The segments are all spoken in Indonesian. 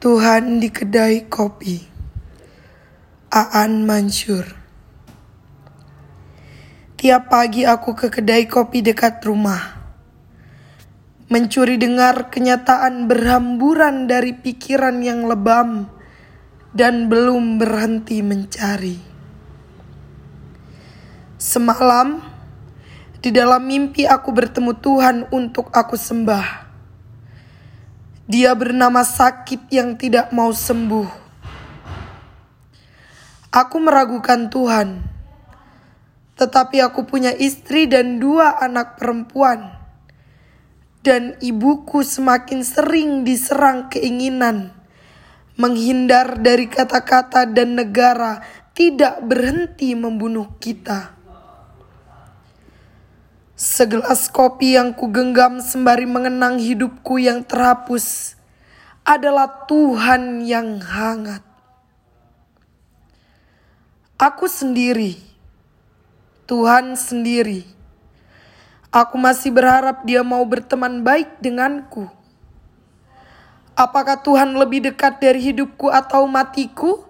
Tuhan di kedai kopi. Aan Mansur. Tiap pagi aku ke kedai kopi dekat rumah. Mencuri dengar kenyataan berhamburan dari pikiran yang lebam dan belum berhenti mencari. Semalam, di dalam mimpi aku bertemu Tuhan untuk aku sembah. Dia bernama sakit yang tidak mau sembuh. Aku meragukan Tuhan, tetapi aku punya istri dan dua anak perempuan, dan ibuku semakin sering diserang keinginan menghindar dari kata-kata dan negara tidak berhenti membunuh kita. Segelas kopi yang kugenggam sembari mengenang hidupku yang terhapus adalah Tuhan yang hangat. Aku sendiri, Tuhan sendiri. Aku masih berharap Dia mau berteman baik denganku. Apakah Tuhan lebih dekat dari hidupku atau matiku?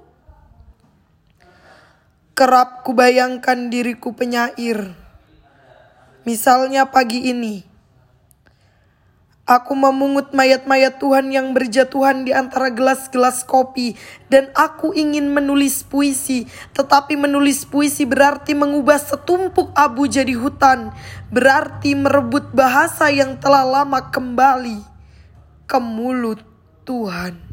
Kerap kubayangkan diriku penyair Misalnya pagi ini, aku memungut mayat-mayat Tuhan yang berjatuhan di antara gelas-gelas kopi, dan aku ingin menulis puisi. Tetapi menulis puisi berarti mengubah setumpuk abu jadi hutan, berarti merebut bahasa yang telah lama kembali ke mulut Tuhan.